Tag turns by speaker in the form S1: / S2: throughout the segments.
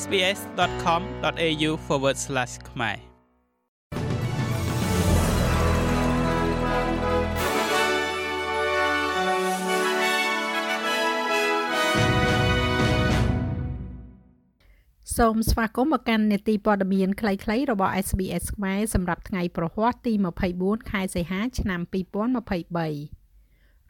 S1: sbs.com.au/ ខ្មែរ
S2: សូមស្វាគមន៍មកកាន់នេតិព័ត៌មានខ្លីៗរបស់ SBS ខ្មែរសម្រាប់ថ្ងៃប្រហ័សទី24ខែសីហាឆ្នាំ2023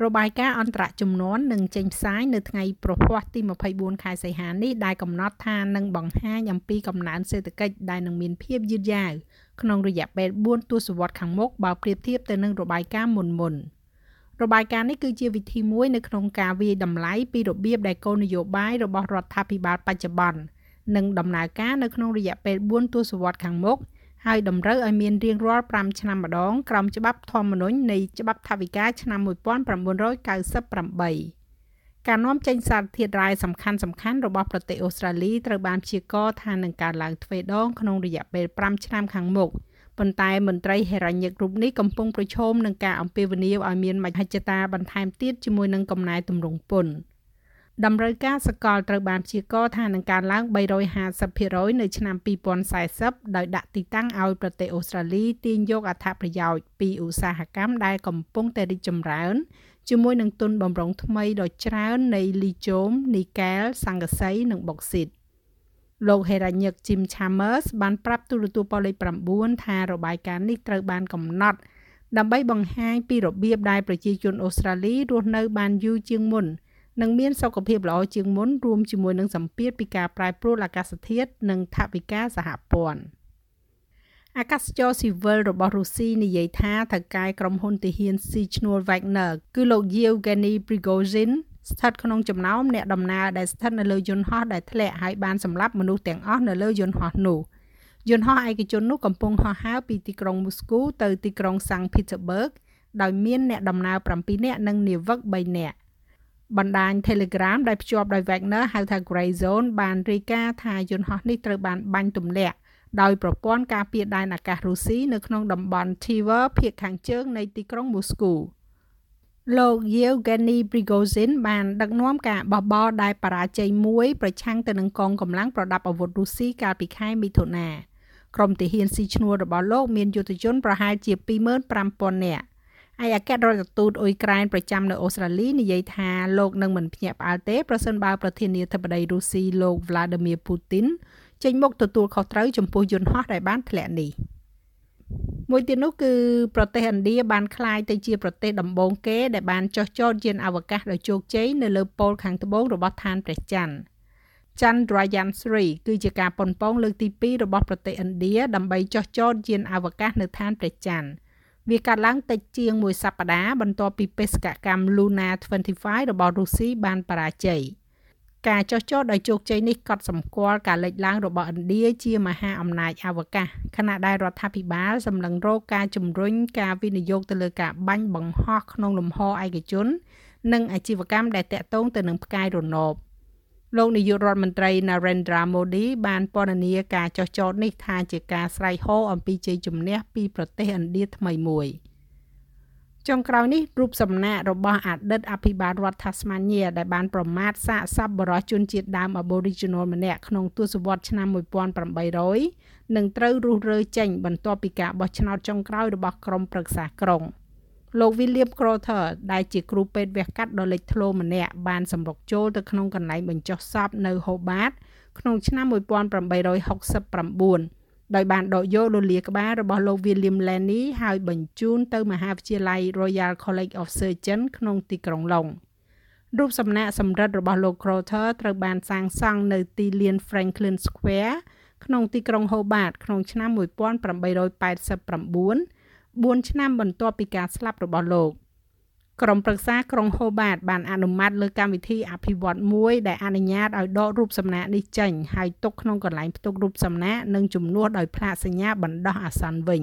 S2: របាយការណ៍អន្តរជំនាន់នឹងចេញផ្សាយនៅថ្ងៃប្រហ័សទី24ខែសីហានេះដែលកំណត់ថានឹងបង្ហាញអំពីកំណើនសេដ្ឋកិច្ចដែលនឹងមានភាពយឺតយ៉ាវក្នុងរយៈពេល4ទសវត្សរ៍ខាងមុខបើប្រៀបធៀបទៅនឹងរបាយការណ៍មុនមុនរបាយការណ៍នេះគឺជាវិធីមួយនៅក្នុងការវាយតម្លៃពីរបៀបដែលគោលនយោបាយរបស់រដ្ឋាភិបាលបច្ចុប្បន្ននឹងដំណើរការនៅក្នុងរយៈពេល4ទសវត្សរ៍ខាងមុខ ហើយតម្រូវឲ្យមានរៀងរាល់5ឆ្នាំម្ដងក្រោមច្បាប់ធម្មនុញ្ញនៃច្បាប់ថវិកាឆ្នាំ1998ការនាំចេញសារធាតុរ៉ែសំខាន់សំខាន់របស់ប្រទេសអូស្ត្រាលីត្រូវបានព្យាករណ៍ថានឹងកើនឡើងទ្វេដងក្នុងរយៈពេល5ឆ្នាំខាងមុខប៉ុន្តែមន្ត្រីហេរ៉ាញិករូបនេះកំពុងប្រឈមនឹងការអំពាវនាវឲ្យមានមហិច្ឆតាបន្ថែមទៀតជាមួយនឹងកំណែទម្រង់ពន្ធ តម្រូវការសកលត្រូវបានព្យាករណ៍ថានឹងកើនឡើង350%នៅឆ្នាំ2040ដោយដាក់ទីតាំងឲ្យប្រទេសអូស្ត្រាលីទាញយកអត្ថប្រយោជន៍ពីឧស្សាហកម្មដែលកំពុងតែរីកចម្រើនជាមួយនឹងទុនបំរុងថ្មីដ៏ច្រើននៃលីជូម នីកែល សង្កសី និងបុកស៊ីតលោកហេរ៉ាញឹក Jim Chambers បានប្រាប់ទូរទស្សន៍ប៉ូលេខ9ថារបាយការណ៍នេះត្រូវបានកំណត់ដើម្បីបង្ហាញពីរបៀបដែលប្រជាជនអូស្ត្រាលីរស់នៅបានយូរជាងមុន និងមានសុខភាពល្អជាងមុនរួមជាមួយនឹងសម្ពាធពីការប្រែប្រួលអាកាសធាតុនិងថវិកាសហព័ន្ធអាកាសចរស៊ីវិលរបស់រុស្ស៊ីនិយាយថាថៅកែក្រុមហ៊ុនទាហានស៊ីឈ្នួល Wagner គឺលោក Yevgeny Prigozhin ស្ថិតក្នុងចំណោមអ្នកដំណើរដែលស្ថិតនៅលើយន្តហោះដែលធ្លាក់ហើយបានសម្លាប់មនុស្សទាំងអស់នៅលើយន្តហោះនោះយន្តហោះឯកជននោះកំពុងហោះហើរពីទីក្រុងមូស្គូទៅទីក្រុងសាំងភីតឺបឺកដោយមានអ្នកដំណើរ7នាក់និងនាវិក3នាក់ បណ្ដាញ Telegram ដែលភ្ជាប់ដោយ Wagner ហៅថា Grey Zone បានរាយការណ៍ថាយន្តហោះនេះត្រូវបានបាញ់ទម្លាក់ដោយប្រព័ន្ធការពារដែនអាកាសរុស្ស៊ីនៅក្នុងតំបន់ Tver ភាគខាងជើងនៃទីក្រុងមូស្គូលោក Yevgeny Prigozhin បានដឹកនាំការបះបោរដែលបរាជ័យមួយប្រឆាំងទៅនឹងកងកម្លាំងប្រដាប់អាវុធរុស្ស៊ីកាលពីខែមិថុនាក្រុមទាហានស៊ីឈ្នួលរបស់លោកមានយុទ្ធជនប្រហែលជា25,000នាក់ ឯអគ្គរដ្ឋទូតអ៊ុយក្រែនប្រចាំនៅអូស្ត្រាលីនិយាយថាលោកនឹងមិនភ្ញាក់ផ្អើលទេប្រសិនបើប្រធានាធិបតីរុស្ស៊ីលោក Vladimir Putin ចេញមុខទទួលខុសត្រូវចំពោះយន្តហោះដែលបានធ្លាក់នេះមួយទៀតនោះគឺប្រទេសឥណ្ឌាបានក្លាយទៅជាប្រទេសដំបូងគេដែលបានចុះចតយានអវកាសដោយជោគជ័យនៅលើប៉ូលខាងត្បូងរបស់ឋានព្រះច័ន្ទ Chandrayaan-3 គឺជាការប៉ុនប៉ងលើកទី2របស់ប្រទេសឥណ្ឌាដើម្បីចុះចតយានអវកាសនៅឋានព្រះច័ន្ទ វាកាត់ឡើងតិចជាងមួយសប្តាហ៍បន្ទាប់ពីបេសកកម្ម Luna 25របស់រុស្ស៊ីបានបរាជ័យការចោះចោះដោយជោគជ័យនេះកត់សម្គាល់ការលេចឡើងរបស់ឥណ្ឌាជាមហាអំណាចអវកាសខណៈដែលរដ្ឋាភិបាលសម្លឹងរកការជំរុញការវិនិយោគទៅលើការបាញ់បង្ហោះក្នុងលំហឯកជន និងអាជីវកម្មដែលតាក់ទងទៅនឹងផ្កាយរណប លោកនាយករដ្ឋមន្ត្រី Narendra Modi បានពណ៌នាការចោះចោតនេះថាជាការស្រែកហូអំពីជ័យជំនះពីប្រទេសឥណ្ឌាថ្មីមួយចុងក្រោយនេះរូបសំណាករបស់អតីតអភិបាលរដ្ឋ Tasmania ដែលបានប្រមាថសាកសពបរិសុជនជាតិដើម Aboriginal ម្នាក់ក្នុងទសវត្សរ៍ឆ្នាំ1800នឹងត្រូវរុះរើចេញបន្ទាប់ពីការបោះឆ្នោតចុងក្រោយរបស់ក្រុមប្រឹក្សាក្រុង។ លោក William Crowther ដែលជាគ្រូពេទ្យវះកាត់ដ៏លេចធ្លោម្នាក់បានសម្រុកចូលទៅក្នុងកន្លែងបញ្ចុះសពនៅ Hobart ក្នុងឆ្នាំ1869ដោយបានដកយកលលាក្បាលរបស់លោក William Lenny ហើយបញ្ជូនទៅមហាវិទ្យាល័យ Royal College of Surgeons ក្នុងទីក្រុងឡុងរូបសំណាកសម្រិទ្ធរបស់លោក Crowther ត្រូវបានសាងសង់នៅទីលាន Franklin Square ក្នុងទីក្រុង Hobart ក្នុងឆ្នាំ1889 4ឆ្នាំបន្ទាប់ពីការស្លាប់របស់លោកក្រុមប្រឹក្សាក្រុងហូបាតបានអនុម័តលើកម្មវិធីអភិវឌ្ឍមួយដែលអនុញ្ញាតឲ្យដករូបសំណាកនេះចេញហើយទុកក្នុងកន្លែងផ្ទុករូបសំណាកនិងជំនួសដោយផ្លាកសញ្ញាបណ្ដោះអាសន្នវិញ